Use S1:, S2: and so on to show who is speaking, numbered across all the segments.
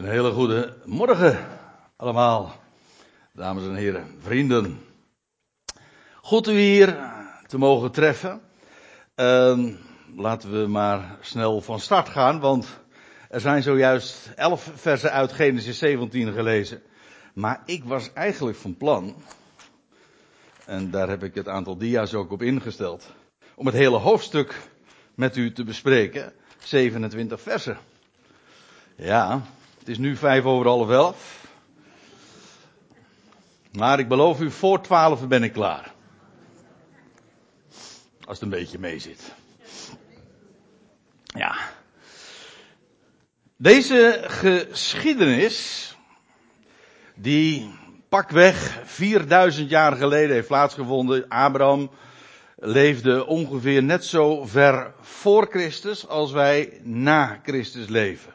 S1: Een hele goede morgen allemaal, dames en heren, vrienden. Goed u hier te mogen treffen. Uh, laten we maar snel van start gaan, want er zijn zojuist elf versen uit Genesis 17 gelezen. Maar ik was eigenlijk van plan, en daar heb ik het aantal dia's ook op ingesteld, om het hele hoofdstuk met u te bespreken. 27 versen. Ja, is nu vijf over half elf. Maar ik beloof u, voor twaalf ben ik klaar. Als het een beetje mee zit. Ja. Deze geschiedenis, die pakweg 4000 jaar geleden heeft plaatsgevonden. Abraham leefde ongeveer net zo ver voor Christus als wij na Christus leven.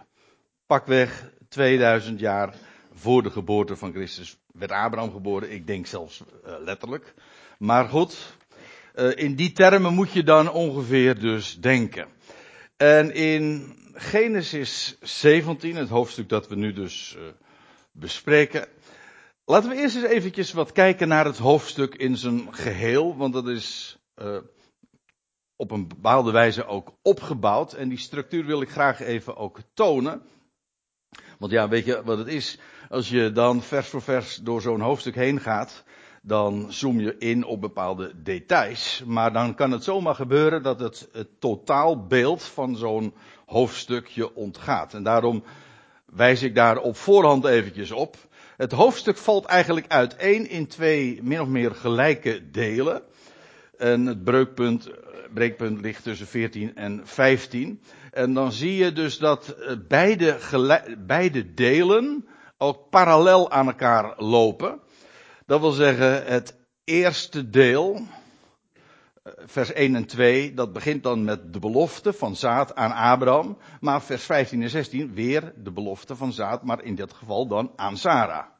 S1: Pakweg 2000 jaar voor de geboorte van Christus werd Abraham geboren. Ik denk zelfs uh, letterlijk. Maar goed, uh, in die termen moet je dan ongeveer dus denken. En in Genesis 17, het hoofdstuk dat we nu dus uh, bespreken. Laten we eerst eens eventjes wat kijken naar het hoofdstuk in zijn geheel, want dat is op een bepaalde wijze ook opgebouwd. En die structuur wil ik graag even ook tonen. Want ja, weet je wat het is? Als je dan vers voor vers door zo'n hoofdstuk heen gaat, dan zoom je in op bepaalde details. Maar dan kan het zomaar gebeuren dat het, het totaalbeeld van zo'n hoofdstukje ontgaat. En daarom wijs ik daar op voorhand eventjes op. Het hoofdstuk valt eigenlijk uiteen in twee min of meer gelijke delen. En het breukpunt, breekpunt ligt tussen 14 en 15. En dan zie je dus dat eh, beide, beide delen ook parallel aan elkaar lopen. Dat wil zeggen, het eerste deel, eh, vers 1 en 2, dat begint dan met de belofte van zaad aan Abraham. Maar vers 15 en 16 weer de belofte van zaad, maar in dit geval dan aan Sarah.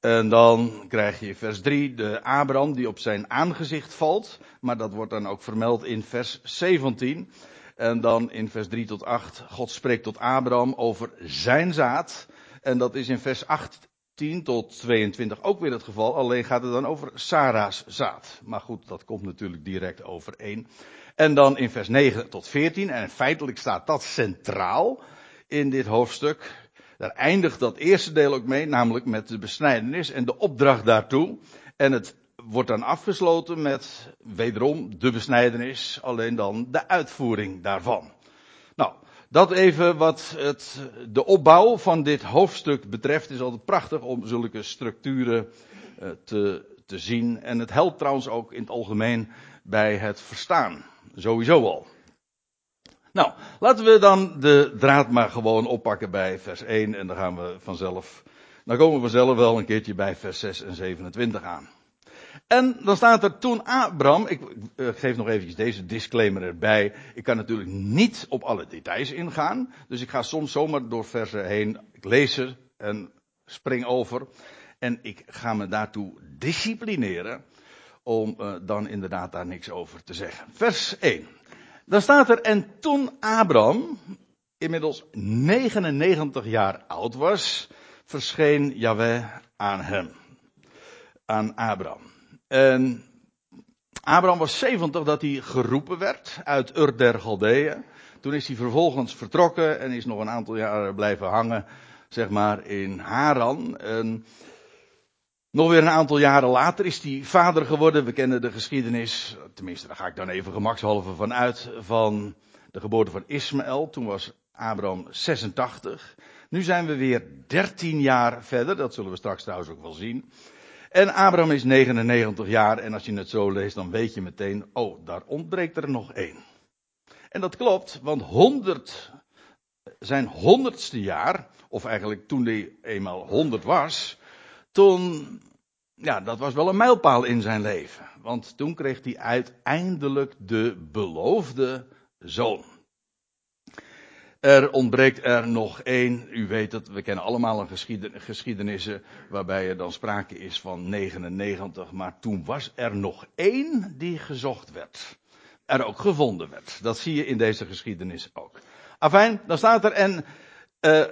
S1: En dan krijg je vers 3 de Abraham die op zijn aangezicht valt. Maar dat wordt dan ook vermeld in vers 17. En dan in vers 3 tot 8, God spreekt tot Abraham over zijn zaad. En dat is in vers 18 tot 22 ook weer het geval. Alleen gaat het dan over Sarah's zaad. Maar goed, dat komt natuurlijk direct overeen. En dan in vers 9 tot 14. En feitelijk staat dat centraal in dit hoofdstuk. Daar eindigt dat eerste deel ook mee, namelijk met de besnijdenis en de opdracht daartoe. En het wordt dan afgesloten met wederom de besnijdenis, alleen dan de uitvoering daarvan. Nou, dat even wat het, de opbouw van dit hoofdstuk betreft. is altijd prachtig om zulke structuren uh, te, te zien. En het helpt trouwens ook in het algemeen bij het verstaan. Sowieso al. Nou, laten we dan de draad maar gewoon oppakken bij vers 1 en dan gaan we vanzelf, dan komen we vanzelf wel een keertje bij vers 6 en 27 aan. En dan staat er toen Abraham, ik uh, geef nog eventjes deze disclaimer erbij. Ik kan natuurlijk niet op alle details ingaan. Dus ik ga soms zomaar door versen heen. Ik lees ze en spring over. En ik ga me daartoe disciplineren. Om uh, dan inderdaad daar niks over te zeggen. Vers 1. Dan staat er, en toen Abraham inmiddels 99 jaar oud was, verscheen Yahweh aan hem. Aan Abraham. En Abraham was 70 dat hij geroepen werd uit Ur der Galdeeën. Toen is hij vervolgens vertrokken en is nog een aantal jaren blijven hangen, zeg maar, in Haran. En nog weer een aantal jaren later is hij vader geworden. We kennen de geschiedenis, tenminste daar ga ik dan even gemakshalve van uit, van de geboorte van Ismaël. Toen was Abraham 86. Nu zijn we weer 13 jaar verder, dat zullen we straks trouwens ook wel zien. En Abraham is 99 jaar en als je het zo leest dan weet je meteen, oh, daar ontbreekt er nog één. En dat klopt, want 100, zijn honderdste jaar, of eigenlijk toen hij eenmaal 100 was, toen, ja, dat was wel een mijlpaal in zijn leven. Want toen kreeg hij uiteindelijk de beloofde zoon. Er ontbreekt er nog één. U weet het, we kennen allemaal een geschiedenissen waarbij er dan sprake is van 99. Maar toen was er nog één die gezocht werd. Er ook gevonden werd. Dat zie je in deze geschiedenis ook. Afijn, dan staat er en uh,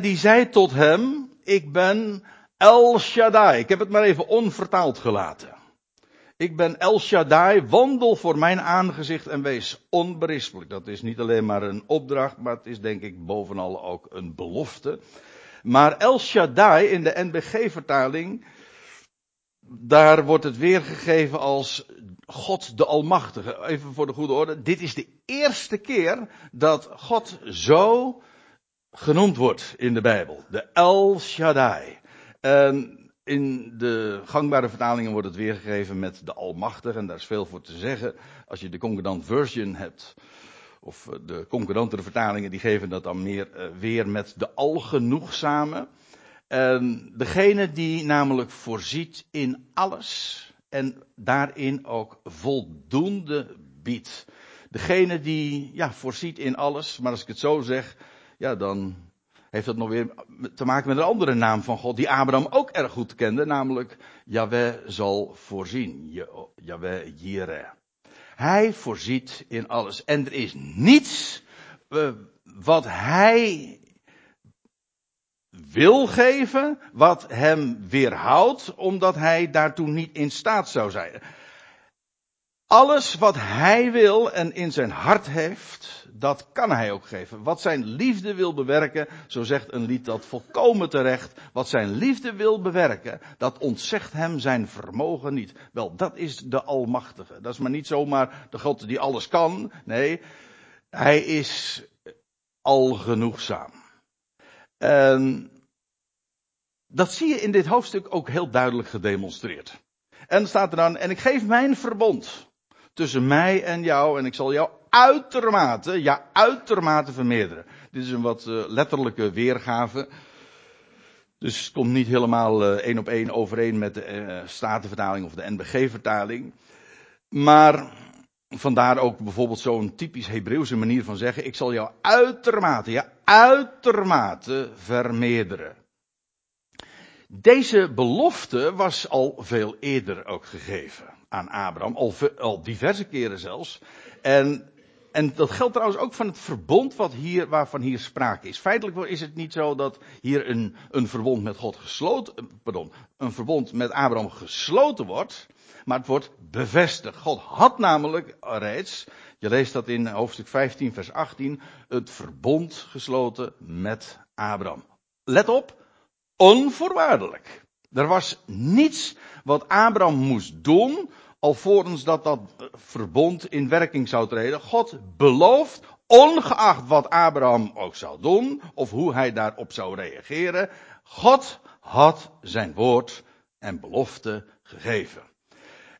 S1: die zei tot hem, ik ben El Shaddai. Ik heb het maar even onvertaald gelaten. Ik ben El Shaddai, wandel voor mijn aangezicht en wees onberispelijk. Dat is niet alleen maar een opdracht, maar het is denk ik bovenal ook een belofte. Maar El Shaddai in de NBG-vertaling, daar wordt het weergegeven als God de Almachtige. Even voor de goede orde. Dit is de eerste keer dat God zo genoemd wordt in de Bijbel. De El Shaddai. In de gangbare vertalingen wordt het weergegeven met de Almachtige. En daar is veel voor te zeggen. Als je de concordant version hebt. Of de concurrentere vertalingen die geven dat dan meer eh, weer met de algenoegzame. En degene die namelijk voorziet in alles en daarin ook voldoende biedt. Degene die ja, voorziet in alles, maar als ik het zo zeg, ja, dan heeft dat nog weer te maken met een andere naam van God, die Abraham ook erg goed kende, namelijk Yahweh zal voorzien. Yahweh Jireh. Hij voorziet in alles. En er is niets uh, wat hij wil geven, wat hem weerhoudt, omdat hij daartoe niet in staat zou zijn. Alles wat hij wil en in zijn hart heeft, dat kan hij ook geven. Wat zijn liefde wil bewerken, zo zegt een lied dat volkomen terecht. Wat zijn liefde wil bewerken, dat ontzegt hem zijn vermogen niet. Wel, dat is de Almachtige. Dat is maar niet zomaar de God die alles kan. Nee, hij is algenoegzaam. En dat zie je in dit hoofdstuk ook heel duidelijk gedemonstreerd. En staat er dan, en ik geef mijn verbond tussen mij en jou en ik zal jou uitermate, ja uitermate vermeerderen. Dit is een wat uh, letterlijke weergave. Dus het komt niet helemaal uh, één op één overeen met de uh, Statenvertaling of de NBG-vertaling. Maar vandaar ook bijvoorbeeld zo'n typisch Hebreeuwse manier van zeggen: Ik zal jou uitermate, ja uitermate vermeerderen. Deze belofte was al veel eerder ook gegeven aan Abraham, al, al diverse keren zelfs. En, en dat geldt trouwens ook van het verbond wat hier, waarvan hier sprake is. Feitelijk is het niet zo dat hier een, een verbond met God gesloten, eh, pardon, een verbond met Abraham gesloten wordt, maar het wordt bevestigd. God had namelijk reeds, je leest dat in hoofdstuk 15 vers 18, het verbond gesloten met Abraham. Let op, onvoorwaardelijk. Er was niets wat Abraham moest doen, alvorens dat dat verbond in werking zou treden. God belooft, ongeacht wat Abraham ook zou doen, of hoe hij daarop zou reageren, God had zijn woord en belofte gegeven.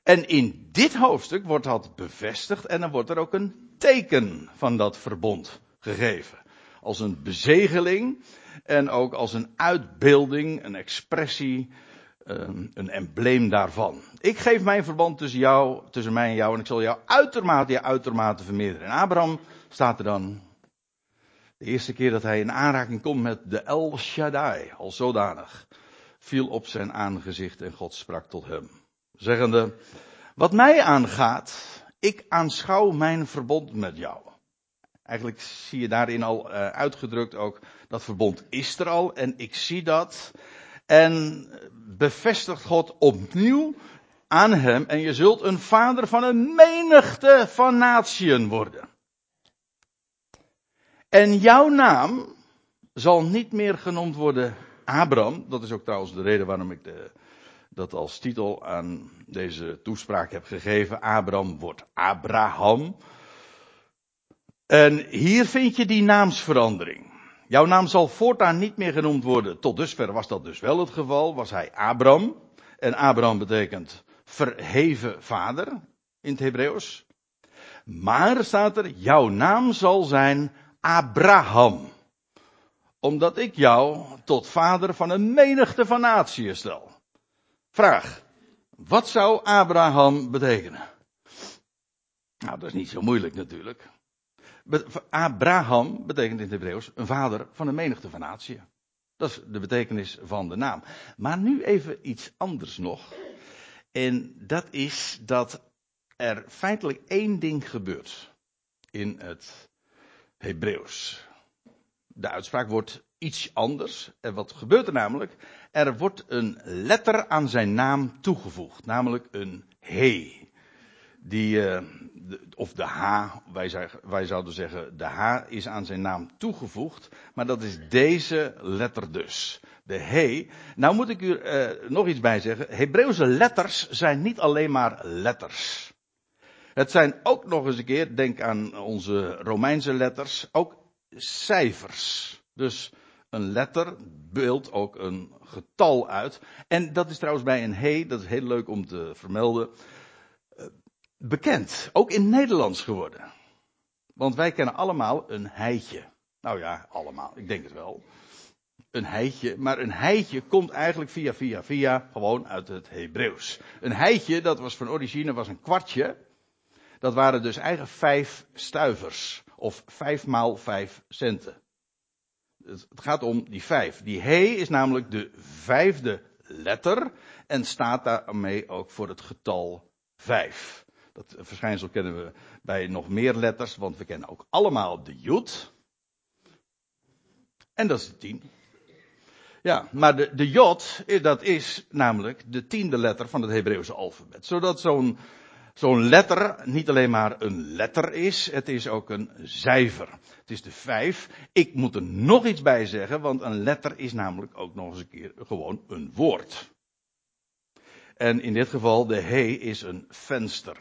S1: En in dit hoofdstuk wordt dat bevestigd en dan wordt er ook een teken van dat verbond gegeven. Als een bezegeling en ook als een uitbeelding, een expressie, ehm, een embleem daarvan. Ik geef mijn verband tussen jou, tussen mij en jou, en ik zal jou uitermate, ja, uitermate vermeerderen. En Abraham staat er dan, de eerste keer dat hij in aanraking komt met de El Shaddai, al zodanig, viel op zijn aangezicht en God sprak tot hem, zeggende, wat mij aangaat, ik aanschouw mijn verbond met jou. Eigenlijk zie je daarin al uh, uitgedrukt ook, dat verbond is er al en ik zie dat. En bevestigt God opnieuw aan hem en je zult een vader van een menigte van natieën worden. En jouw naam zal niet meer genoemd worden Abram. Dat is ook trouwens de reden waarom ik de, dat als titel aan deze toespraak heb gegeven. Abram wordt Abraham. En hier vind je die naamsverandering. Jouw naam zal voortaan niet meer genoemd worden. Tot dusver was dat dus wel het geval. Was hij Abram. En Abram betekent verheven vader in het Hebreeuws. Maar staat er, jouw naam zal zijn Abraham. Omdat ik jou tot vader van een menigte van naties stel. Vraag. Wat zou Abraham betekenen? Nou, dat is niet zo moeilijk natuurlijk. Abraham betekent in het Hebreeuws een vader van een menigte van naties. Dat is de betekenis van de naam. Maar nu even iets anders nog. En dat is dat er feitelijk één ding gebeurt in het Hebreeuws. De uitspraak wordt iets anders. En wat gebeurt er namelijk? Er wordt een letter aan zijn naam toegevoegd, namelijk een he. Die, de, of de H, wij, wij zouden zeggen, de H is aan zijn naam toegevoegd, maar dat is deze letter dus. De he. Nou moet ik u uh, nog iets bij zeggen. Hebreeuwse letters zijn niet alleen maar letters. Het zijn ook nog eens een keer, denk aan onze Romeinse letters, ook cijfers. Dus een letter beeldt ook een getal uit. En dat is trouwens bij een he, dat is heel leuk om te vermelden, eh, bekend. Ook in Nederlands geworden. Want wij kennen allemaal een heitje. Nou ja, allemaal, ik denk het wel. Een heitje, maar een heitje komt eigenlijk via, via, via gewoon uit het Hebreeuws. Een heitje, dat was van origine, was een kwartje. Dat waren dus eigenlijk vijf stuivers. Of vijf maal vijf centen. Het gaat om die vijf. Die he is namelijk de vijfde letter en staat daarmee ook voor het getal vijf. Dat verschijnsel kennen we bij nog meer letters, want we kennen ook allemaal de jod. En dat is de tien. Ja, maar de, de jod, dat is namelijk de tiende letter van het Hebreeuwse alfabet. Zodat zo'n zo'n letter niet alleen maar een letter is, het is ook een cijfer. Het is de vijf. Ik moet er nog iets bij zeggen, want een letter is namelijk ook nog eens een keer gewoon een woord. En in dit geval, de he is een venster.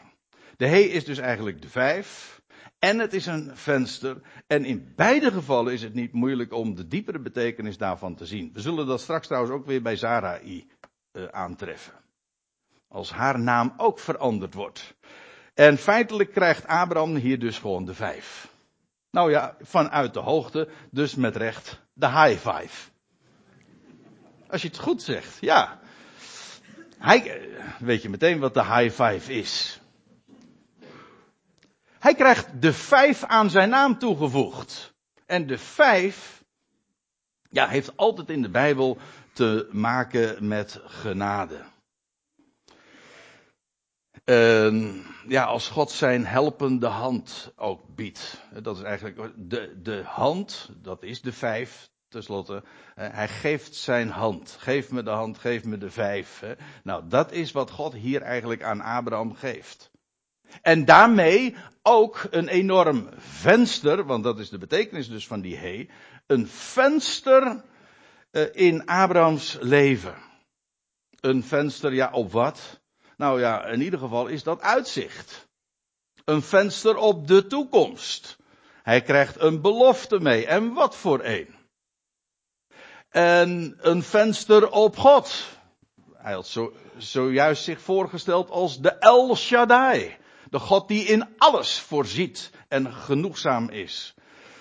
S1: De he is dus eigenlijk de vijf. En het is een venster. En in beide gevallen is het niet moeilijk om de diepere betekenis daarvan te zien. We zullen dat straks trouwens ook weer bij Sarai uh, aantreffen. Als haar naam ook veranderd wordt. En feitelijk krijgt Abraham hier dus gewoon de vijf. Nou ja, vanuit de hoogte, dus met recht de high five. Als je het goed zegt, ja. Hij, weet je meteen wat de high five is. Hij krijgt de vijf aan zijn naam toegevoegd. En de vijf, ja, heeft altijd in de Bijbel te maken met genade. Uh, ja, als God zijn helpende hand ook biedt. Dat is eigenlijk de, de hand, dat is de vijf, tenslotte. Hij geeft zijn hand. Geef me de hand, geef me de vijf. Nou, dat is wat God hier eigenlijk aan Abraham geeft. En daarmee ook een enorm venster, want dat is de betekenis dus van die he, een venster uh, in Abrahams leven. Een venster, ja, op wat? Nou ja, in ieder geval is dat uitzicht. Een venster op de toekomst. Hij krijgt een belofte mee. En wat voor een? En een venster op God. Hij had zo, zojuist zich voorgesteld als de El Shaddai. De God die in alles voorziet en genoegzaam is.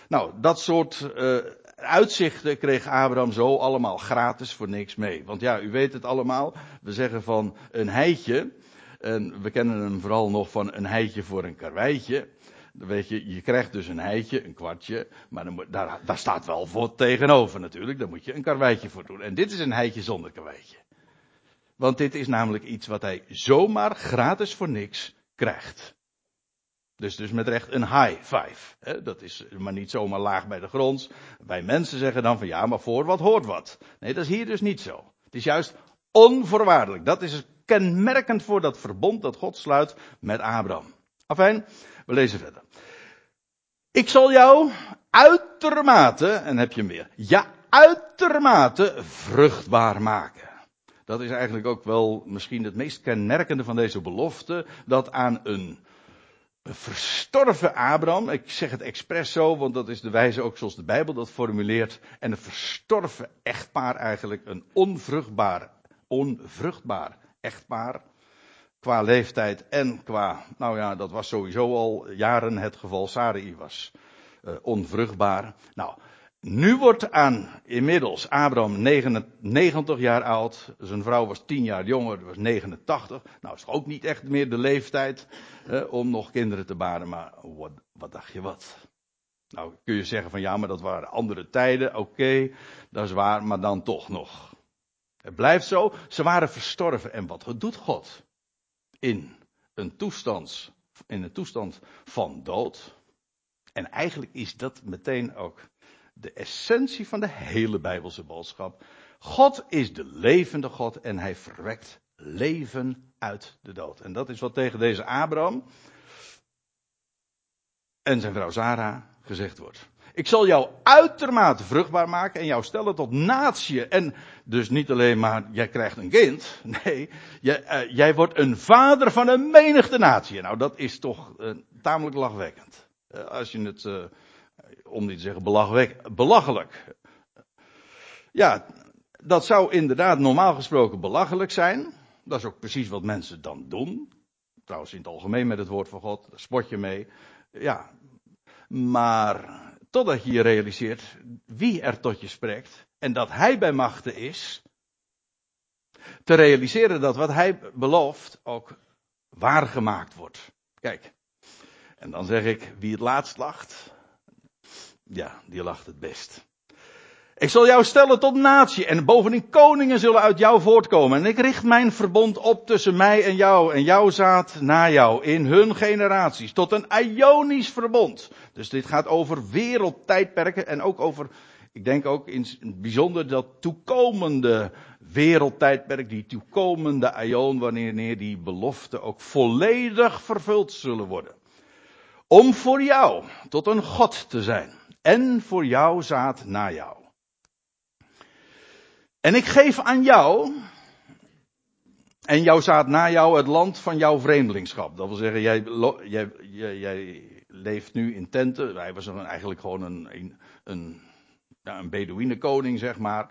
S1: Nou, dat soort uh, uitzichten kreeg Abraham zo allemaal gratis voor niks mee. Want ja, u weet het allemaal. We zeggen van een heitje. En we kennen hem vooral nog van een heitje voor een karweitje. Weet je, je krijgt dus een heitje, een kwartje. Maar dan daar, daar staat wel voor tegenover natuurlijk. Daar moet je een karweitje voor doen. En dit is een heitje zonder karweitje. Want dit is namelijk iets wat hij zomaar gratis voor niks Dus, dus met recht een high five. Dat is maar niet zomaar laag bij de grond. Wij mensen zeggen dan van ja, maar voor wat hoort wat. Nee, dat is hier dus niet zo. Het is juist onvoorwaardelijk. Dat is kenmerkend voor dat verbond dat God sluit met Abraham. Afijn, we lezen verder. Ik zal jou uitermate, en heb je meer, ja, uitermate vruchtbaar maken. Dat is eigenlijk ook wel misschien het meest kenmerkende van deze belofte, dat aan een verstorven Abraham, ik zeg het expres zo, want dat is de wijze ook zoals de Bijbel dat formuleert, en een verstorven echtpaar eigenlijk een onvruchtbaar, onvruchtbaar echtpaar. Qua leeftijd en qua, nou ja, dat was sowieso al jaren het geval. Sarai was uh, onvruchtbaar. Nou, nu wordt aan inmiddels Abraham 99 jaar oud. Zijn vrouw was 10 jaar jonger, was 89. Nou, is ook niet echt meer de leeftijd om nog kinderen te baren. Maar wat, wat dacht je wat? Nou, kun je zeggen van ja, maar dat waren andere tijden. Oké, dat is waar, maar dan toch nog. Het blijft zo, ze waren verstorven. En wat doet God? In een toestand, in een toestand van dood. En eigenlijk is dat meteen ook de essentie van de hele Bijbelse boodschap. God is de levende God en hij verwekt leven uit de dood. En dat is wat tegen deze Abraham en zijn vrouw Sarah gezegd wordt. Ik zal jou uitermate vruchtbaar maken en jou stellen tot natie. En dus niet alleen maar, jij krijgt een kind. Nee, jij, uh, jij wordt een vader van een menigte natie. Nou, dat is toch uh, tamelijk lachwekkend. Uh, als je het, om niet te zeggen belachelijk. Ja, dat zou inderdaad normaal gesproken belachelijk zijn. Dat is ook precies wat mensen dan doen. Trouwens, in het algemeen met het woord van God, daar spot je mee. Ja, maar totdat je je realiseert wie er tot je spreekt en dat hij bij machten is, te realiseren dat wat hij belooft ook waargemaakt wordt. Kijk, en dan zeg ik, wie het laatst lacht, ja, die lacht het best. Ik zal jou stellen tot natie en bovendien koningen zullen uit jou voortkomen. En ik richt mijn verbond op tussen mij en jou en jouw zaad na jou in hun generaties. Tot een ionisch verbond. Dus dit gaat over wereldtijdperken en ook over, ik denk ook in het bijzonder dat toekomende wereldtijdperk, die toekomende ion, wanneer die beloften ook volledig vervuld zullen worden. Om voor jou tot een God te zijn en voor jouw zaad na jou. En ik geef aan jou en jouw zaad na jou het land van jouw vreemdelingschap. Dat wil zeggen, jij, jij, leeft nu in tenten. Hij was eigenlijk gewoon een, een, een, een zeg maar.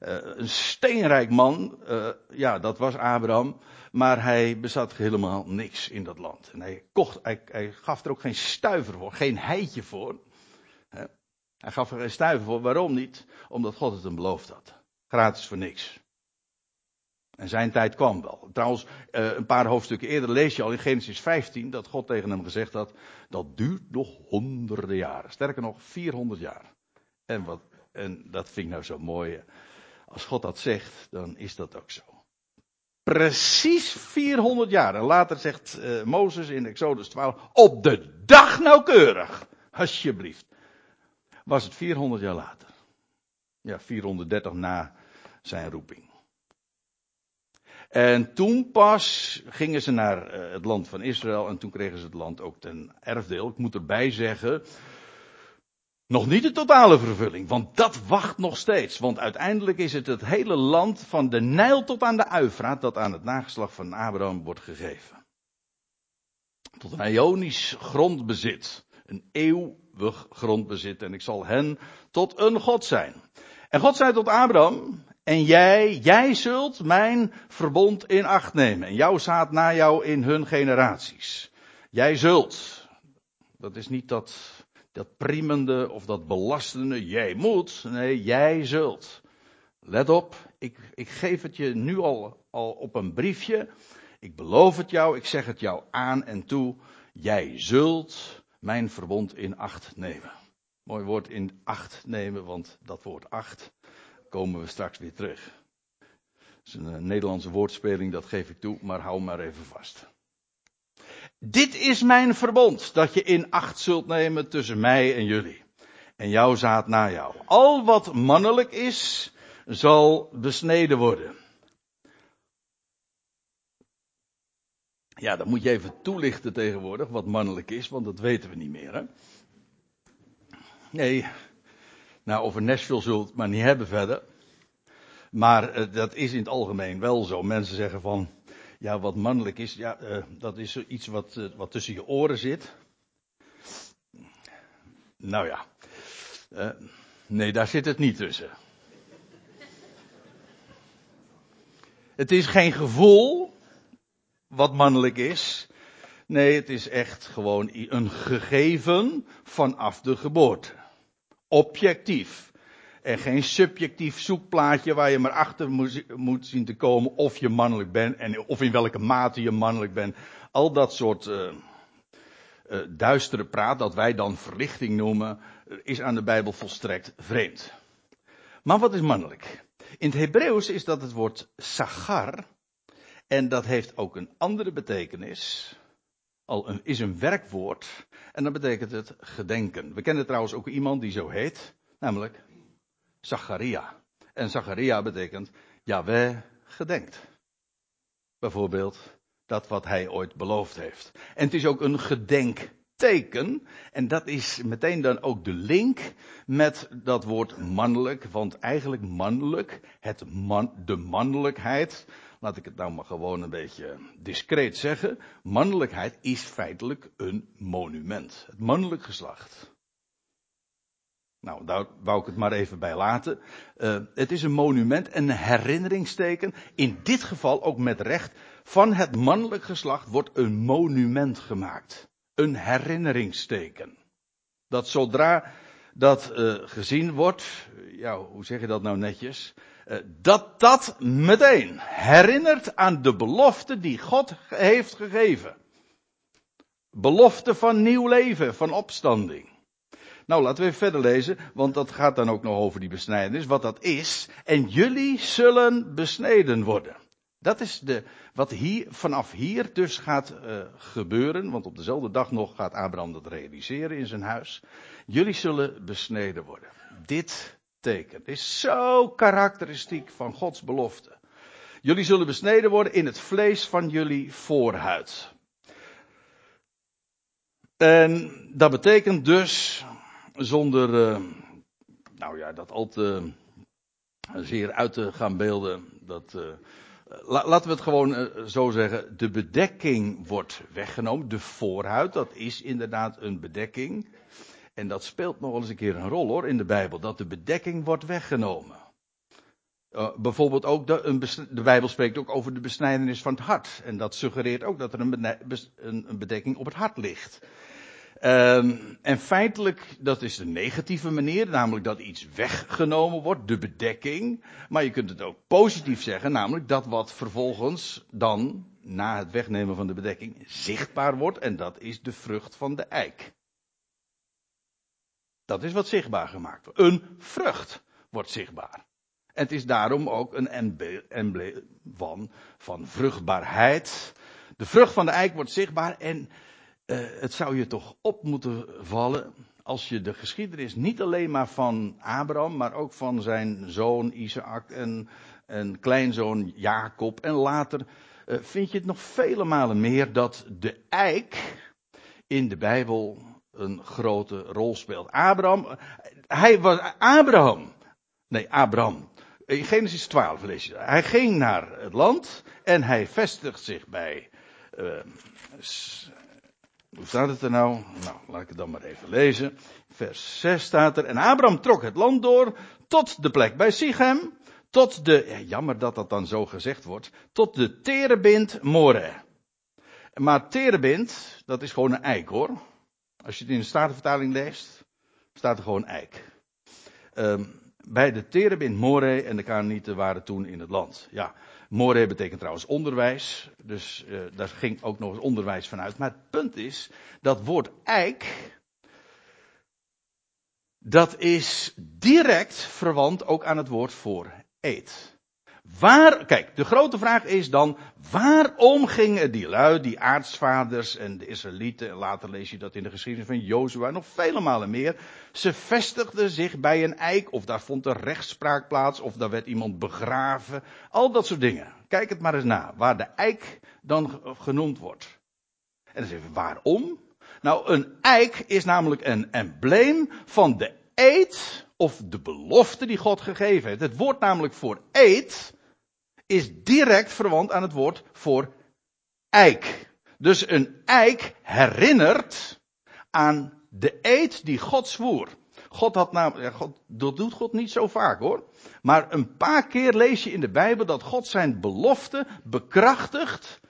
S1: Uh, een steenrijk man, uh, ja, dat was Abraham. Maar hij bezat helemaal niks in dat land. En hij, kocht, hij, hij gaf er ook geen stuiver voor, geen heitje voor. Hij gaf er geen stuiver voor. Waarom niet? Omdat God het hem beloofd had. Gratis voor niks. En zijn tijd kwam wel. Trouwens, eh, een paar hoofdstukken eerder lees je al in Genesis 15 dat God tegen hem gezegd had: dat duurt nog honderden jaren. Sterker nog, 400 jaar. En, wat, en dat vind ik nou zo mooi. Als God dat zegt, dan is dat ook zo. Precies 400 jaar. En later zegt uh, Mozes in Exodus 12: op de dag nauwkeurig. Alsjeblieft. Was het 400 jaar later. Ja, 430 na zijn roeping. En toen pas gingen ze naar eh, het land van Israël en toen kregen ze het land ook ten erfdeel. Ik moet erbij zeggen, nog niet de totale vervulling, want dat wacht nog steeds. Want uiteindelijk is het het hele land van de Nijl tot aan de Uifraat dat aan het nageslag van Abraham wordt gegeven. Tot een Ionisch grondbezit, een eeuwig grondbezit en ik zal hen tot een God zijn. En God zei tot Abraham, en jij, jij zult mijn verbond in acht nemen. En jouw zaad na jou in hun generaties. Jij zult. Dat is niet dat, dat priemende of dat belastende, jij moet. Nee, jij zult. Let op, ik, ik geef het je nu al, al op een briefje. Ik beloof het jou, ik zeg het jou aan en toe. Jij zult mijn verbond in acht nemen. Mooi woord in acht nemen, want dat woord acht komen we straks weer terug. Dat is een eh, Nederlandse woordspeling, dat geef ik toe, maar hou maar even vast. Dit is mijn verbond, dat je in acht zult nemen tussen mij en jullie. En jouw zaad na jou. Al wat mannelijk is, zal besneden worden. Ja, dan moet je even toelichten tegenwoordig wat mannelijk is, want dat weten we niet meer. Hè? Nee, nou, over Nashville zult het maar niet hebben verder. Maar uh, dat is in het algemeen wel zo. Mensen zeggen van, ja, wat mannelijk is, ja, uh, dat is iets wat, uh, wat tussen je oren zit. Nou ja, nee, daar zit het niet tussen. Het is geen gevoel wat mannelijk is. Nee, het is echt gewoon een gegeven vanaf de geboorte. Objectief. En geen subjectief zoekplaatje waar je maar achter moet, zien te komen of je mannelijk bent en of in welke mate je mannelijk bent. Al dat soort uh, duistere praat dat wij dan verlichting noemen, is aan de Bijbel volstrekt vreemd. Maar wat is mannelijk? In het Hebreeuws is dat het woord sagar. En dat heeft ook een andere betekenis. Al een, is een werkwoord. En dan betekent het gedenken. We kennen trouwens ook iemand die zo heet. Namelijk Zacharia. En Zacharia betekent Yahweh gedenkt. Bijvoorbeeld dat wat hij ooit beloofd heeft. En het is ook een gedenkteken. En dat is meteen dan ook de link met dat woord mannelijk. Want eigenlijk mannelijk, het man, de mannelijkheid. Laat ik het nou maar gewoon een beetje discreet zeggen. Mannelijkheid is feitelijk een monument. Het mannelijk geslacht. Nou, daar wou ik het maar even bij laten. Uh, het is een monument, een herinneringsteken. In dit geval ook met recht. Van het mannelijk geslacht wordt een monument gemaakt. Een herinneringsteken. Dat zodra dat uh, gezien wordt, ja, hoe zeg je dat nou netjes? Uh, dat dat meteen herinnert aan de belofte die God heeft gegeven. Belofte van nieuw leven, van opstanding. Nou, laten we even verder lezen, want dat gaat dan ook nog over die besnijdenis, wat dat is. En jullie zullen besneden worden. Dat is de, wat hier, vanaf hier dus gaat uh, gebeuren, want op dezelfde dag nog gaat Abraham dat realiseren in zijn huis. Jullie zullen besneden worden. Dit teken is zo karakteristiek van Gods belofte. Jullie zullen besneden worden in het vlees van jullie voorhuid. En dat betekent dus zonder, uh, nou ja, dat al te zeer uit te gaan beelden. Dat, la, laten we het gewoon zo zeggen. De bedekking wordt weggenomen. De voorhuid, dat is inderdaad een bedekking. En dat speelt nog eens een keer een rol hoor in de Bijbel. Dat de bedekking wordt weggenomen. Uh, bijvoorbeeld ook de, de, Bijbel spreekt ook over de besnijdenis van het hart. En dat suggereert ook dat er een, een, bedekking op het hart ligt. Um, en feitelijk, dat is de negatieve manier, namelijk dat iets weggenomen wordt, de bedekking. Maar je kunt het ook positief zeggen, namelijk dat wat vervolgens dan, na het wegnemen van de bedekking, zichtbaar wordt. En dat is de vrucht van de eik. Dat is wat zichtbaar gemaakt wordt. Een vrucht wordt zichtbaar. En het is daarom ook een embleem van, van vruchtbaarheid. De vrucht van de eik wordt zichtbaar en uh, het zou je toch op moeten vallen als je de geschiedenis niet alleen maar van Abraham, maar ook van zijn zoon Isaac en, en kleinzoon Jacob en later uh, vind je het nog vele malen meer dat de eik in de Bijbel een grote rol speelt. Abraham, hij was Abraham. Nee, Abraham. In Genesis 12 lees je. Hij ging naar het land en hij vestigt zich bij uh, hoe staat het er nou? Nou, laat ik het dan maar even lezen. Vers 6 staat er. En Abraham trok het land door tot de plek bij Sichem. Tot de, ja, jammer dat dat dan zo gezegd wordt, tot de terebind More. Maar terebind, dat is gewoon een eik hoor. Als je het in de Statenvertaling leest, staat er gewoon eik. Um, bij de terebind More en de Kanaanieten waren toen in het land. Ja, betekent trouwens onderwijs, dus uh, daar ging ook nog eens onderwijs vanuit. Maar het punt is, dat woord eik, dat is direct verwant ook aan het woord voor eet. Waar, kijk, de grote vraag is dan, waarom gingen die lui, die aartsvaders en de Israëlieten, en later lees je dat in de geschiedenis van Jozua, nog vele malen meer, ze vestigden zich bij een eik, of daar vond er rechtspraak plaats, of daar werd iemand begraven, al dat soort dingen. Kijk het maar eens na, waar de eik dan genoemd wordt. En dan zeggen we, waarom? Nou, een eik is namelijk een embleem van de eed, of de belofte die God gegeven heeft. Het woord namelijk voor eed, is direct verwant aan het woord voor eik. Dus een eik herinnert aan de eed die God zwoer. God had namelijk, dat doet God niet zo vaak hoor. Maar een paar keer lees je in de Bijbel dat God zijn belofte bekrachtigt.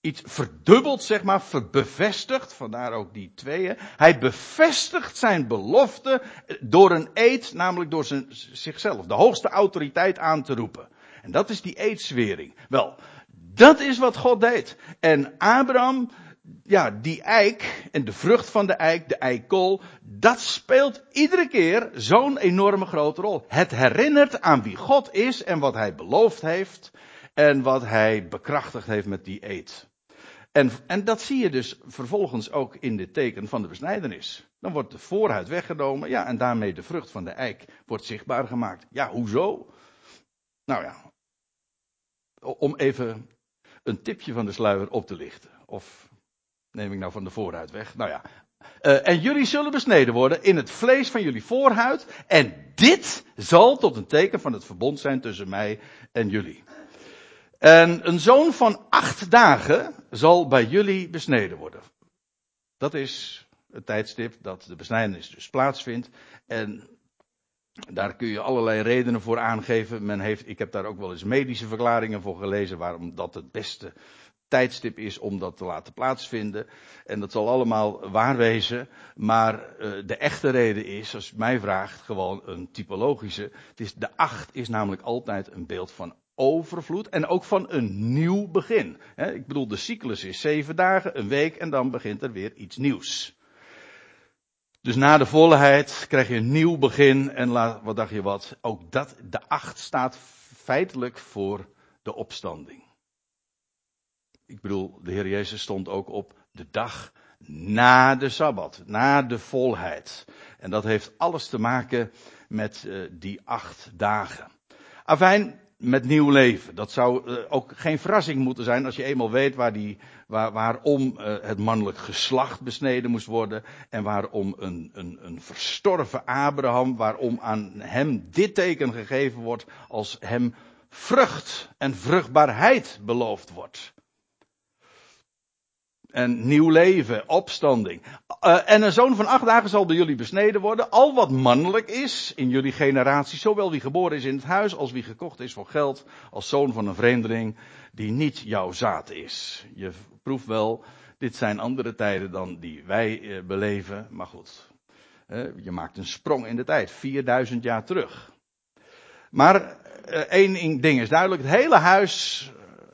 S1: Iets verdubbeld, zeg maar, bevestigt. Vandaar ook die tweeën. Hij bevestigt zijn belofte door een eed, namelijk door zijn, zichzelf, de hoogste autoriteit aan te roepen. En dat is die eedswering. Wel, dat is wat God deed. En Abraham, ja, die eik en de vrucht van de eik, de eikol, dat speelt iedere keer zo'n enorme grote rol. Het herinnert aan wie God is en wat hij beloofd heeft en wat hij bekrachtigd heeft met die eed. En, en dat zie je dus vervolgens ook in dit teken van de besnijdenis. Dan wordt de voorhuid weggenomen, ja, en daarmee de vrucht van de eik wordt zichtbaar gemaakt. Ja, hoezo? Nou ja, om even een tipje van de sluier op te lichten. Of neem ik nou van de voorhuid weg? Nou ja. Uh, en jullie zullen besneden worden in het vlees van jullie voorhuid. En dit zal tot een teken van het verbond zijn tussen mij en jullie. En een zoon van acht dagen zal bij jullie besneden worden. Dat is het tijdstip dat de besnijdenis dus plaatsvindt. En daar kun je allerlei redenen voor aangeven. Men heeft, ik heb daar ook wel eens medische verklaringen voor gelezen waarom dat het beste tijdstip is om dat te laten plaatsvinden. En dat zal allemaal waar wezen. Maar uh, de echte reden is, als je mij vraagt, gewoon een typologische. Het is, de acht is namelijk altijd een beeld van overvloed en ook van een nieuw begin. ik bedoel, de cyclus is zeven dagen, een week en dan begint er weer iets nieuws. Dus na de volheid krijg je een nieuw begin en laat, wat dacht je wat? Ook dat, de acht staat feitelijk voor de opstanding. Ik bedoel, de Heer Jezus stond ook op de dag na de Sabbat, na de volheid. En dat heeft alles te maken met uh, die acht dagen. Afijn, met nieuw leven. Dat zou uh, ook geen verrassing moeten zijn als je eenmaal weet waar die, waar, waarom uh, het mannelijk geslacht besneden moest worden. En waarom een, een, een verstorven Abraham, waarom aan hem dit teken gegeven wordt als hem vrucht en vruchtbaarheid beloofd wordt en nieuw leven, opstanding. Uh, en een zoon van acht dagen zal bij jullie besneden worden. Al wat mannelijk is in jullie generatie, zowel wie geboren is in het huis als wie gekocht is voor geld, als zoon van een vreemdeling die niet jouw zaad is. Je proeft wel, dit zijn andere tijden dan die wij uh, beleven, maar goed. Uh, je maakt een sprong in de tijd, 4000 jaar terug. Maar één ding is duidelijk, het hele huis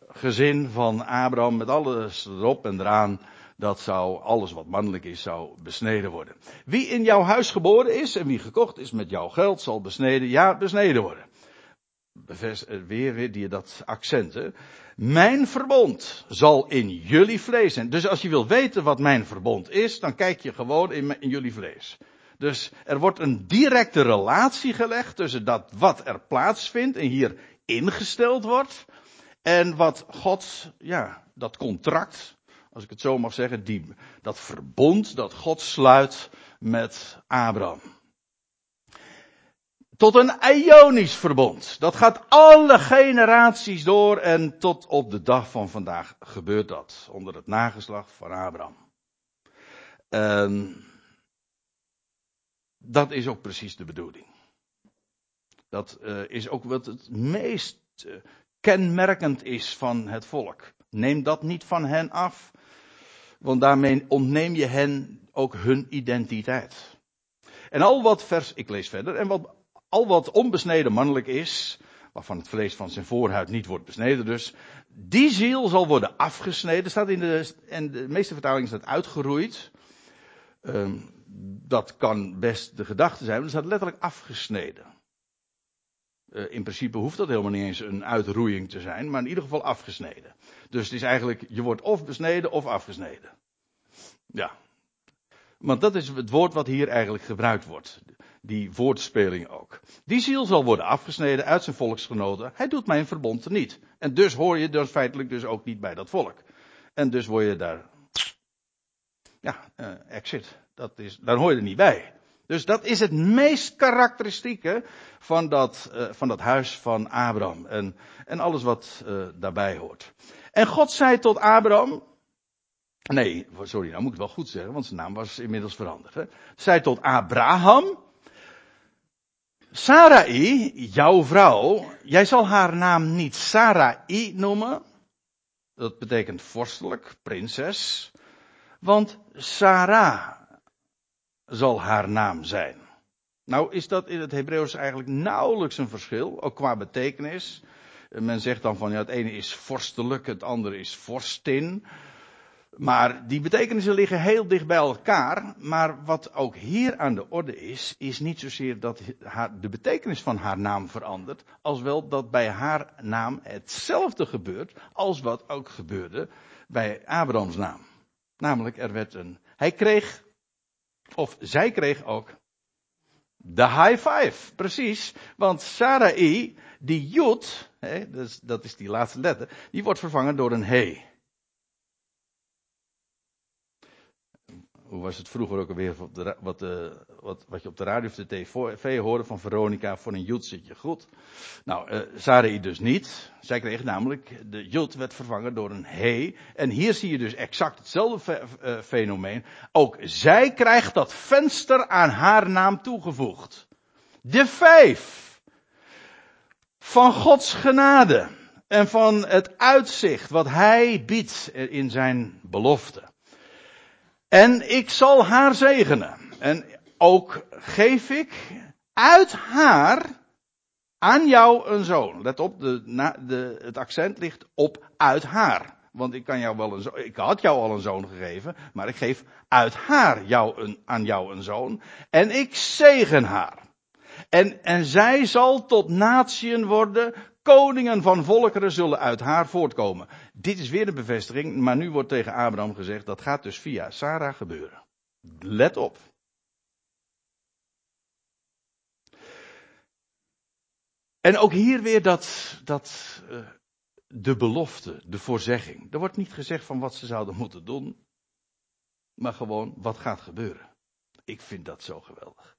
S1: gezin van Abraham met alles erop en eraan, dat zou, alles wat mannelijk is, zou besneden worden. Wie in jouw huis geboren is en wie gekocht is met jouw geld, zal besneden, ja, besneden worden. Bevest, eh, weer, weer die, dat accent, hè. Mijn verbond zal in jullie vlees zijn. Dus als je wil weten wat mijn verbond is, dan kijk je gewoon in, in jullie vlees. Dus er wordt een directe relatie gelegd tussen dat wat er plaatsvindt en hier ingesteld wordt, en wat God, ja, dat contract, als ik het zo mag zeggen, die, dat verbond dat God sluit met Abraham. Tot een Ionisch verbond. Dat gaat alle generaties door en tot op de dag van vandaag gebeurt dat. Onder het nageslacht van Abraham. Dat is ook precies de bedoeling. Dat uh, is ook wat het meest uh, kenmerkend is van het volk. Neem dat niet van hen af, want daarmee ontneem je hen ook hun identiteit. En al wat vers, ik lees verder, en wat, al wat onbesneden mannelijk is, waarvan het vlees van zijn voorhuid niet wordt besneden dus, die ziel zal worden afgesneden, staat in de, en de meeste vertalingen staat uitgeroeid. Um, dat kan best de gedachte zijn, maar er staat letterlijk afgesneden. Uh, in principe hoeft dat helemaal niet eens een uitroeiing te zijn, maar in ieder geval afgesneden. Dus het is eigenlijk, je wordt of besneden of afgesneden. Ja. Want dat is het woord wat hier eigenlijk gebruikt wordt. Die woordspeling ook. Die ziel zal worden afgesneden uit zijn volksgenoten. Hij doet mijn verbond niet. En dus hoor je dus feitelijk dus ook niet bij dat volk. En dus word je daar, ja, uh, exit. Dat is, daar hoor je er niet bij. Dus dat is het meest karakteristieke van dat, uh, van dat huis van Abraham. En, en alles wat uh, daarbij hoort. En God zei tot Abraham. Nee, sorry, nou moet ik het wel goed zeggen, want zijn naam was inmiddels veranderd. Hè. Zei tot Abraham. Sarai, jouw vrouw, jij zal haar naam niet Sarai noemen. Dat betekent vorstelijk, prinses. Want Sarah zal haar naam zijn. Nou is dat in het Hebreeuws eigenlijk nauwelijks een verschil, ook qua betekenis. Men zegt dan van ja, het ene is vorstelijk, het andere is vorstin. Maar die betekenissen liggen heel dicht bij elkaar. Maar wat ook hier aan de orde is, is niet zozeer dat de betekenis van haar naam verandert, als wel dat bij haar naam hetzelfde gebeurt als wat ook gebeurde bij Abrahams naam. Namelijk, er werd een, hij kreeg Of zij kreeg ook de high five, precies. Want Sarai, die Jud, dus dat is die laatste letter, die wordt vervangen door een he. Hoe was het vroeger ook alweer, wat, uh, wat, wat je op de radio of de tv hoorde van Veronica, voor een Jood zit je goed. Nou, uh, dus niet. Zij kreeg namelijk, de Jood werd vervangen door een he. En hier zie je dus exact hetzelfde fe uh, fenomeen. Ook zij krijgt dat venster aan haar naam toegevoegd. De vijf. Van Gods genade. En van het uitzicht wat hij biedt in zijn belofte. En ik zal haar zegenen. En ook geef ik uit haar aan jou een zoon. Let op, de, de, het accent ligt op uit haar. Want ik, kan jou wel een zoon, ik had jou al een zoon gegeven, maar ik geef uit haar jou een, aan jou een zoon. En ik zegen haar. En, en zij zal tot natieën worden, Koningen van volkeren zullen uit haar voortkomen. Dit is weer een bevestiging, maar nu wordt tegen Abraham gezegd dat gaat dus via Sarah gebeuren. Let op. En ook hier weer dat, dat uh, de belofte, de voorzegging. Er wordt niet gezegd van wat ze zouden moeten doen, maar gewoon wat gaat gebeuren. Ik vind dat zo geweldig.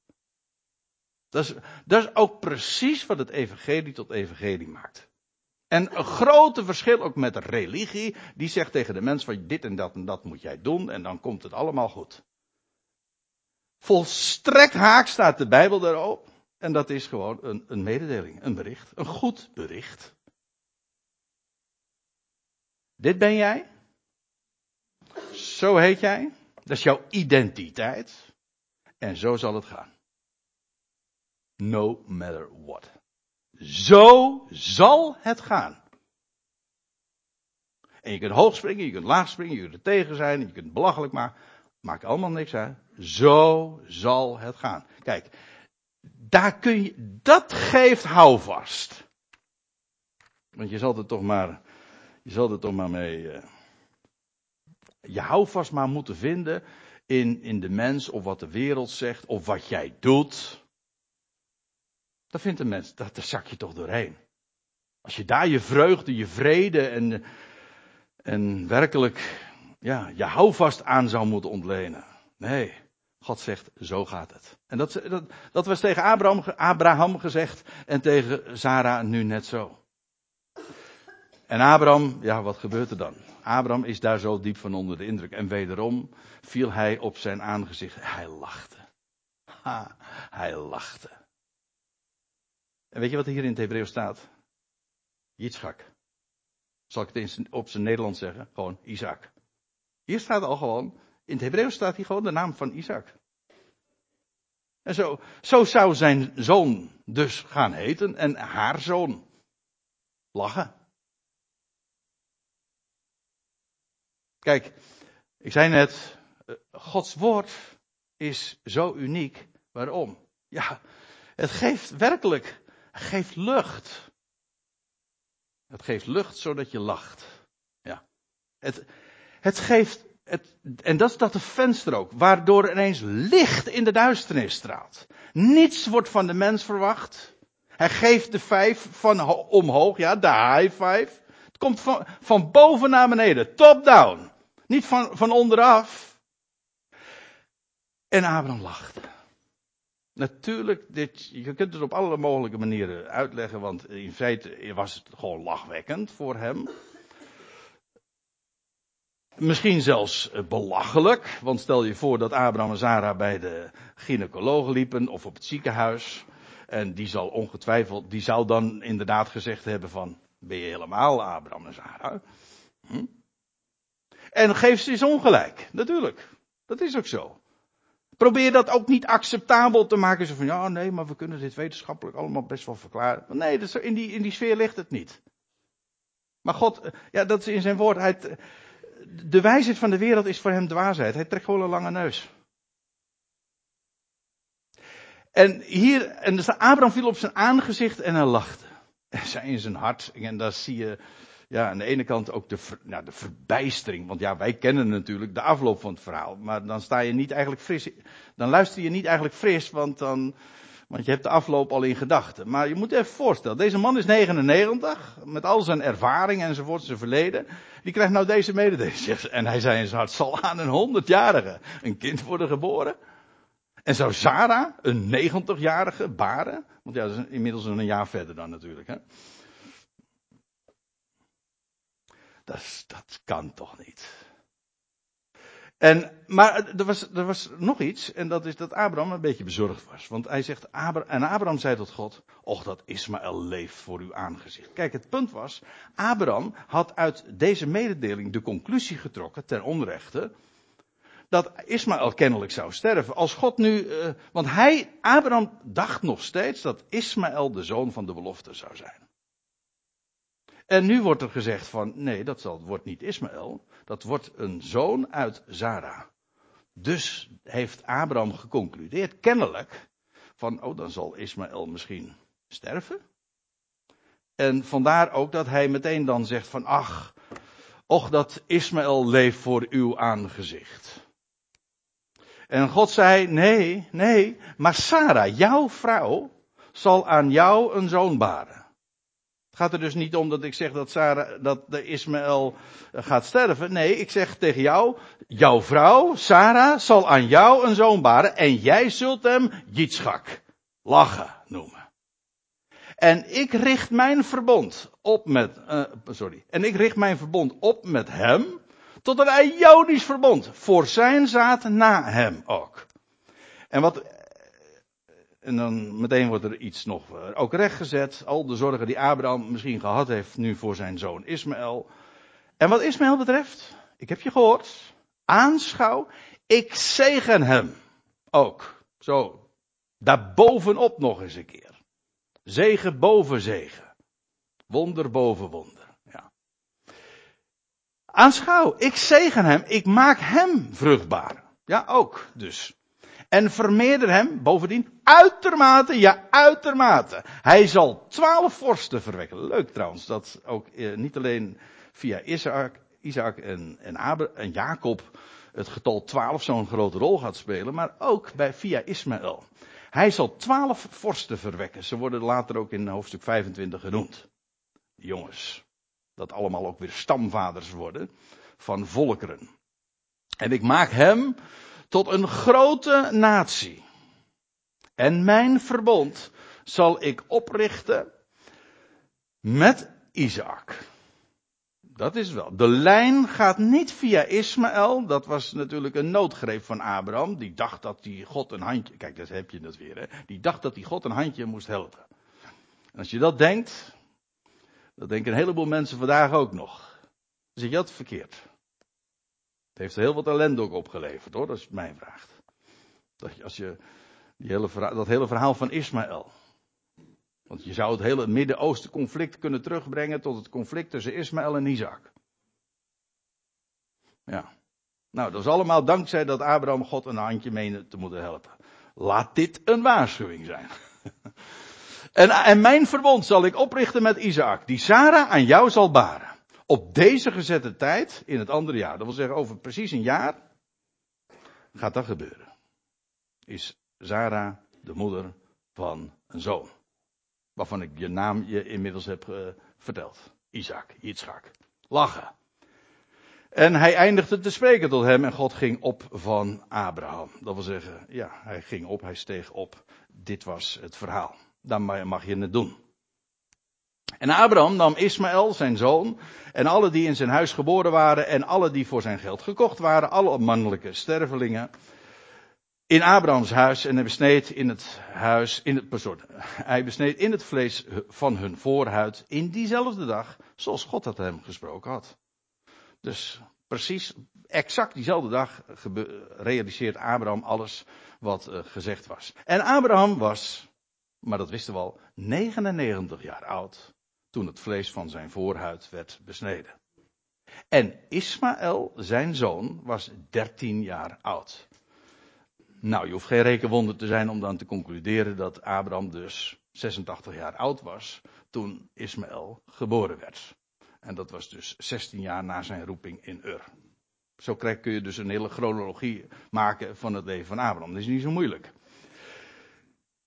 S1: Dat is, dat is ook precies wat het evangelie tot evangelie maakt. En een grote verschil ook met religie, die zegt tegen de mens van dit en dat en dat moet jij doen en dan komt het allemaal goed. Volstrekt haak staat de Bijbel daarop. En dat is gewoon een, een mededeling, een bericht, een goed bericht. Dit ben jij. Zo heet jij. Dat is jouw identiteit. En zo zal het gaan. No matter what. Zo zal het gaan. En je kunt hoog springen, je kunt laag springen, je kunt er tegen zijn, je kunt belachelijk maken. Maakt allemaal niks uit. Zo zal het gaan. Kijk, daar kun je, dat geeft houvast. Want je zal er toch maar, je zal er toch maar mee, uh, je houvast maar moeten vinden in, in de mens of wat de wereld zegt of wat jij doet. Dat vindt een mens, dat, daar zak je toch doorheen. Als je daar je vreugde, je vrede en, en werkelijk ja, je houvast aan zou moeten ontlenen. Nee, God zegt, zo gaat het. En dat, dat, dat was tegen Abraham, Abraham gezegd en tegen Sarah nu net zo. En Abraham, ja, wat gebeurt er dan? Abraham is daar zo diep van onder de indruk. En wederom viel hij op zijn aangezicht. Hij lachte. Ha, hij lachte. En weet je wat hier in het Hebreeuws staat? Yitzchak. Zal ik het op zijn Nederlands zeggen? Gewoon Isaac. Hier staat al gewoon, in het Hebreeuws staat hier gewoon de naam van Isaac. En zo, zo zou zijn zoon dus gaan heten en haar zoon. Lachen. Kijk, ik zei net, eh, Gods woord is zo uniek. Waarom? Ja, het geeft werkelijk geeft lucht. Het geeft lucht zodat je lacht. Ja. Het, het geeft, het, en dat is dat de venster ook, waardoor ineens licht in de duisternis straalt. Niets wordt van de mens verwacht. Hij geeft de vijf van omhoog, ja, de high five. Het komt van, van boven naar beneden, top down. Niet van, van onderaf. En Abraham lachte. Natuurlijk, dit, je kunt het op alle mogelijke manieren uitleggen, want in feite was het gewoon lachwekkend voor hem. Misschien zelfs eh, belachelijk, want stel je voor dat Abraham en Sarah bij de gynaecoloog liepen of op het ziekenhuis. En die zal ongetwijfeld, die zou dan inderdaad gezegd hebben van, ben je helemaal Abraham en Sarah? Hm? En geef ze eens ongelijk, natuurlijk. Dat is ook zo. Probeer dat ook niet acceptabel te maken. Zo van, ja, nee, maar we kunnen dit wetenschappelijk allemaal best wel verklaren. nee, dat in, die, in die sfeer ligt het niet. Maar God, ja, dat is in zijn woord. Hij, de wijsheid van de wereld is voor hem dwaasheid. Hij trekt gewoon een lange neus. En hier, en Abraham viel op zijn aangezicht en hij lachte. En zei in zijn hart, en daar zie je, ja, aan de ene kant ook de, ver, nou, de verbijstering. Want ja, wij kennen natuurlijk de afloop van het verhaal. Maar dan sta je niet eigenlijk fris. Dan luister je niet eigenlijk fris, want dan. Want je hebt de afloop al in gedachten. Maar je moet even voorstellen, deze man is 99, met al zijn ervaring enzovoort, zijn verleden. Die krijgt nou deze mededeling. En hij zei in zijn hart, zal aan een 100-jarige een kind worden geboren? En zou Sarah, een 90-jarige, baren? Want ja, dat is inmiddels een jaar verder dan natuurlijk. Hè? Dat, dat kan toch niet. En, maar er was, er was nog iets, en dat is dat Abraham een beetje bezorgd was. Want hij zegt, en Abraham zei tot God, och dat Ismaël leeft voor uw aangezicht. Kijk, het punt was, Abraham had uit deze mededeling de conclusie getrokken, ten onrechte, dat Ismaël kennelijk zou sterven. Als God nu, uh, want hij, Abraham dacht nog steeds dat Ismaël de zoon van de belofte zou zijn. En nu wordt er gezegd van, nee, dat wordt niet Ismaël. Dat wordt een zoon uit Zara. Dus heeft Abraham geconcludeerd, kennelijk, van, oh, dan zal Ismaël misschien sterven. En vandaar ook dat hij meteen dan zegt van, ach, och dat Ismaël leeft voor uw aangezicht. En God zei, nee, nee, maar Sarah, jouw vrouw, zal aan jou een zoon baren. Gaat er dus niet om dat ik zeg dat, Sarah, dat de Ismaël eh, gaat sterven. Nee, ik zeg tegen jou, jouw vrouw, Sarah, zal aan jou een zoon baren en jij zult hem Yitzchak, lachen noemen. En ik richt mijn verbond op met, uh, sorry, en ik richt mijn verbond op met hem, tot een Ionisch verbond, voor zijn zaad na hem ook. En wat en dan meteen wordt er iets nog eh, ook rechtgezet. Al de zorgen die Abraham misschien gehad heeft nu voor zijn zoon Ismaël. En wat Ismaël betreft, ik heb je gehoord. Aanschouw, ik zegen hem ook. Zo, daarbovenop nog eens een keer. Zegen boven zegen. Wonder boven wonder. Ja. Aanschouw, ik zegen hem, ik maak hem vruchtbaar. Ja, ook dus. En vermeerder hem bovendien uitermate, ja uitermate. Hij zal twaalf vorsten verwekken. Leuk trouwens, dat ook eh, niet alleen via Isaac, en, en Jacob het getal twaalf zo'n grote rol gaat spelen, maar ook bij, via Ismaël. Hij zal twaalf vorsten verwekken. Ze worden later ook in hoofdstuk 25 genoemd. Jongens. Dat allemaal ook weer stamvaders worden van volkeren. En ik maak hem tot een grote natie. En mijn verbond zal ik oprichten met Isaac. Dat is wel. De lijn gaat niet via Ismaël. Dat was natuurlijk een noodgreep van Abraham. Die dacht dat hij God een handje. Kijk, dat heb je dat weer. Hè? Die dacht dat hij God een handje moest helpen. En als je dat denkt. Dat denken een heleboel mensen vandaag ook nog. Dan zit je dat verkeerd. Het heeft heel wat ellende ook opgeleverd hoor, dat is mijn vraag. Dat als je die hele verhaal, dat hele verhaal van Ismaël. Want je zou het hele Midden-Oosten conflict kunnen terugbrengen tot het conflict tussen Ismaël en Isaac. Ja. Nou, dat is allemaal dankzij dat Abraham God een handje meende te moeten helpen. Laat dit een waarschuwing zijn. en, en mijn verbond zal ik oprichten met Isaac, die Sarah aan jou zal baren op deze gezette tijd in het andere jaar. Dat wil zeggen, over precies een jaar gaat dat gebeuren. Is Zara de moeder van een zoon. Waarvan ik je naam je inmiddels heb uh, verteld. Isaac, Yitzchak. Lachen. En hij eindigde te spreken tot hem en God ging op van Abraham. Dat wil zeggen, ja, hij ging op, hij steeg op. Dit was het verhaal. Dan mag je het doen. En Abraham nam Ismaël, zijn zoon, en alle die in zijn huis geboren waren en alle die voor zijn geld gekocht waren, alle mannelijke stervelingen, in Abrahams huis en hij besneed in het huis, in het, hij besneed in het vlees van hun voorhuid in diezelfde dag, zoals God dat hem gesproken had. Dus precies, exact diezelfde dag realiseert Abraham alles wat uh, gezegd was. En Abraham was, maar dat wisten we al, 99 jaar oud toen het vlees van zijn voorhuid werd besneden. En Ismaël, zijn zoon, was 13 jaar oud. Nou, je hoeft geen rekenwonder te zijn om dan te concluderen dat Abraham dus 86 jaar oud was toen Ismaël geboren werd. En dat was dus 16 jaar na zijn roeping in Ur. Zo kun je dus een hele chronologie maken van het leven van Abraham. Dat is niet zo moeilijk.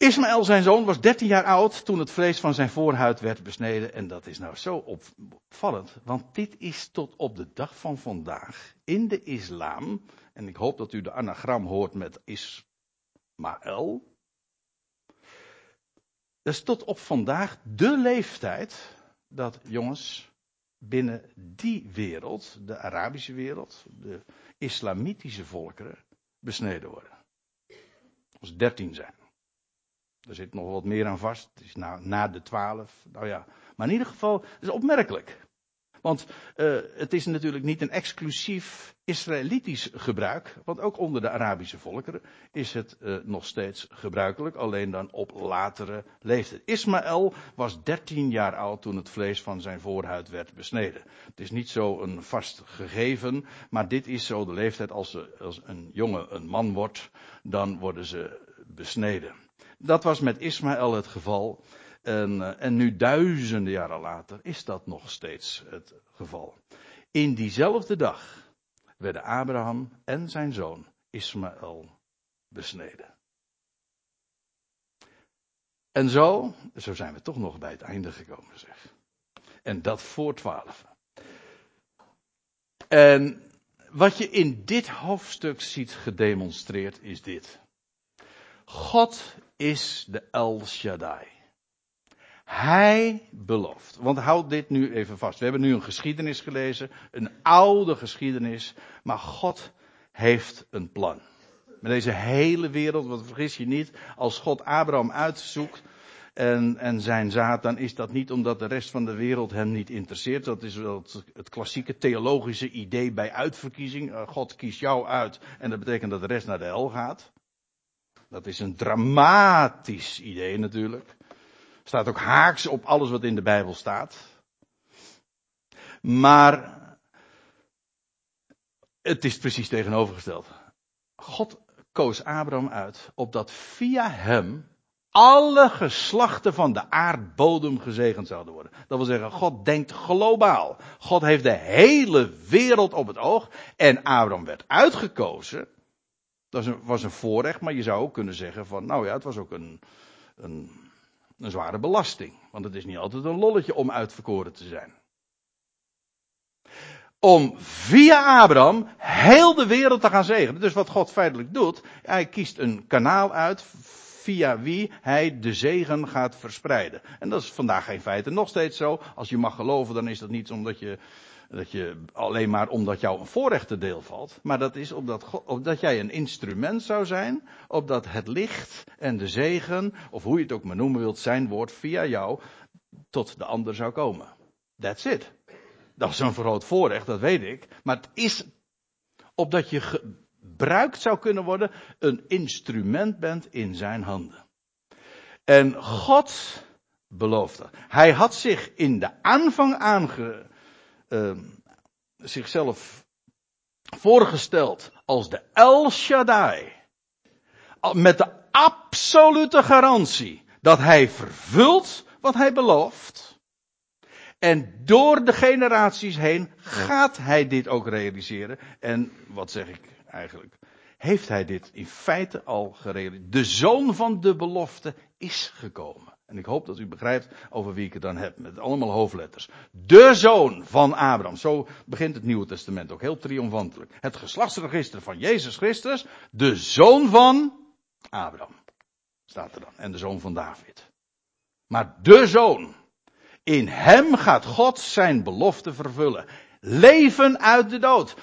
S1: Ismaël, zijn zoon, was 13 jaar oud toen het vlees van zijn voorhuid werd besneden. En dat is nou zo opvallend, want dit is tot op de dag van vandaag in de islam, en ik hoop dat u de anagram hoort met Ismaël. Dat is tot op vandaag de leeftijd dat jongens binnen die wereld, de Arabische wereld, de islamitische volkeren, besneden worden. Als 13 zijn. Er zit nog wat meer aan vast. Het is na, na de twaalf. Nou ja. Maar in ieder geval, het is opmerkelijk. Want uh, het is natuurlijk niet een exclusief Israëlitisch gebruik. Want ook onder de Arabische volkeren is het uh, nog steeds gebruikelijk. Alleen dan op latere leeftijd. Ismaël was 13 jaar oud toen het vlees van zijn voorhuid werd besneden. Het is niet zo een vast gegeven. Maar dit is zo de leeftijd. Als, ze, als een jongen een man wordt, dan worden ze besneden. Dat was met Ismaël het geval. En, eh, en, nu duizenden jaren later is dat nog steeds het geval. In diezelfde dag werden Abraham en zijn zoon Ismaël besneden. En zo, zo zijn we toch nog bij het einde gekomen, zeg. En dat voor twaalf. En wat je in dit hoofdstuk ziet gedemonstreerd is dit. God is de El Shaddai. Hij belooft. Want houd dit nu even vast. We hebben nu een geschiedenis gelezen, een oude geschiedenis, maar God heeft een plan. Met deze hele wereld, want vergis je niet, als God Abraham uitzoekt en, en zijn zaad, dan is dat niet omdat de rest van de wereld hem niet interesseert. Dat is wel het, klassieke theologische idee bij uitverkiezing. Eh, God kiest jou uit en dat betekent dat de rest naar de hel gaat. Dat is een dramatisch idee natuurlijk. Staat ook haaks op alles wat in de Bijbel staat. Maar het is precies tegenovergesteld. God koos Abraham uit, opdat via hem alle geslachten van de aardbodem gezegend zouden worden. Dat wil zeggen, God denkt globaal. God heeft de hele wereld op het oog. En Abraham werd uitgekozen dat was een, voorrecht, maar je zou ook kunnen zeggen van, nou ja, het was ook een, een, een zware belasting. Want het is niet altijd een lolletje om uitverkoren te zijn. Om via Abraham heel de wereld te gaan zegenen. Dus wat God feitelijk doet, hij kiest een kanaal uit via wie hij de zegen gaat verspreiden. En dat is vandaag geen feite nog steeds zo. Als je mag geloven, dan is dat niet omdat je dat je alleen maar omdat jou een voorrecht deel valt. Maar dat is opdat, opdat jij een instrument zou zijn. Opdat het licht en de zegen, of hoe je het ook maar noemen wilt, zijn woord via jou tot de ander zou komen. That's it. Dat is een groot voorrecht, dat weet ik. Maar het is opdat je gebruikt zou kunnen worden, een instrument bent in zijn handen. En God beloofde. Hij had zich in de aanvang aange, uh, zichzelf voorgesteld als de El Shaddai. Met de absolute garantie dat hij vervult wat hij belooft. En door de generaties heen gaat hij dit ook realiseren. En wat zeg ik eigenlijk? Heeft hij dit in feite al gerealiseerd? De zoon van de belofte is gekomen. En ik hoop dat u begrijpt over wie ik het dan heb, met allemaal hoofdletters. De zoon van Abraham. Zo begint het Nieuwe Testament ook heel triomfantelijk. Het geslachtsregister van Jezus Christus, de zoon van Abraham. Staat er dan. En de zoon van David. Maar de zoon. In hem gaat God zijn belofte vervullen. Leven uit de dood.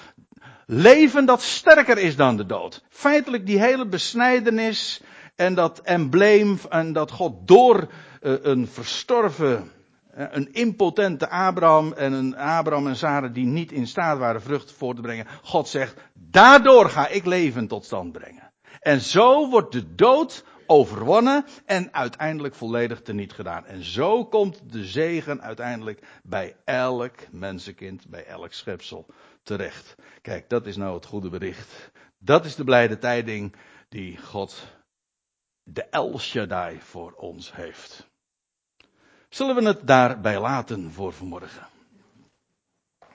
S1: Leven dat sterker is dan de dood. Feitelijk die hele besnijdenis en dat embleem en dat God door uh, een verstorven, uh, een impotente Abraham en een Abraham en Sarah die niet in staat waren vrucht voor te brengen. God zegt, daardoor ga ik leven tot stand brengen. En zo wordt de dood overwonnen en uiteindelijk volledig teniet gedaan. En zo komt de zegen uiteindelijk bij elk mensenkind, bij elk schepsel terecht. Kijk, dat is nou het goede bericht. Dat is de blijde tijding die God de El Shaddai voor ons heeft. Zullen we het daarbij laten voor vanmorgen?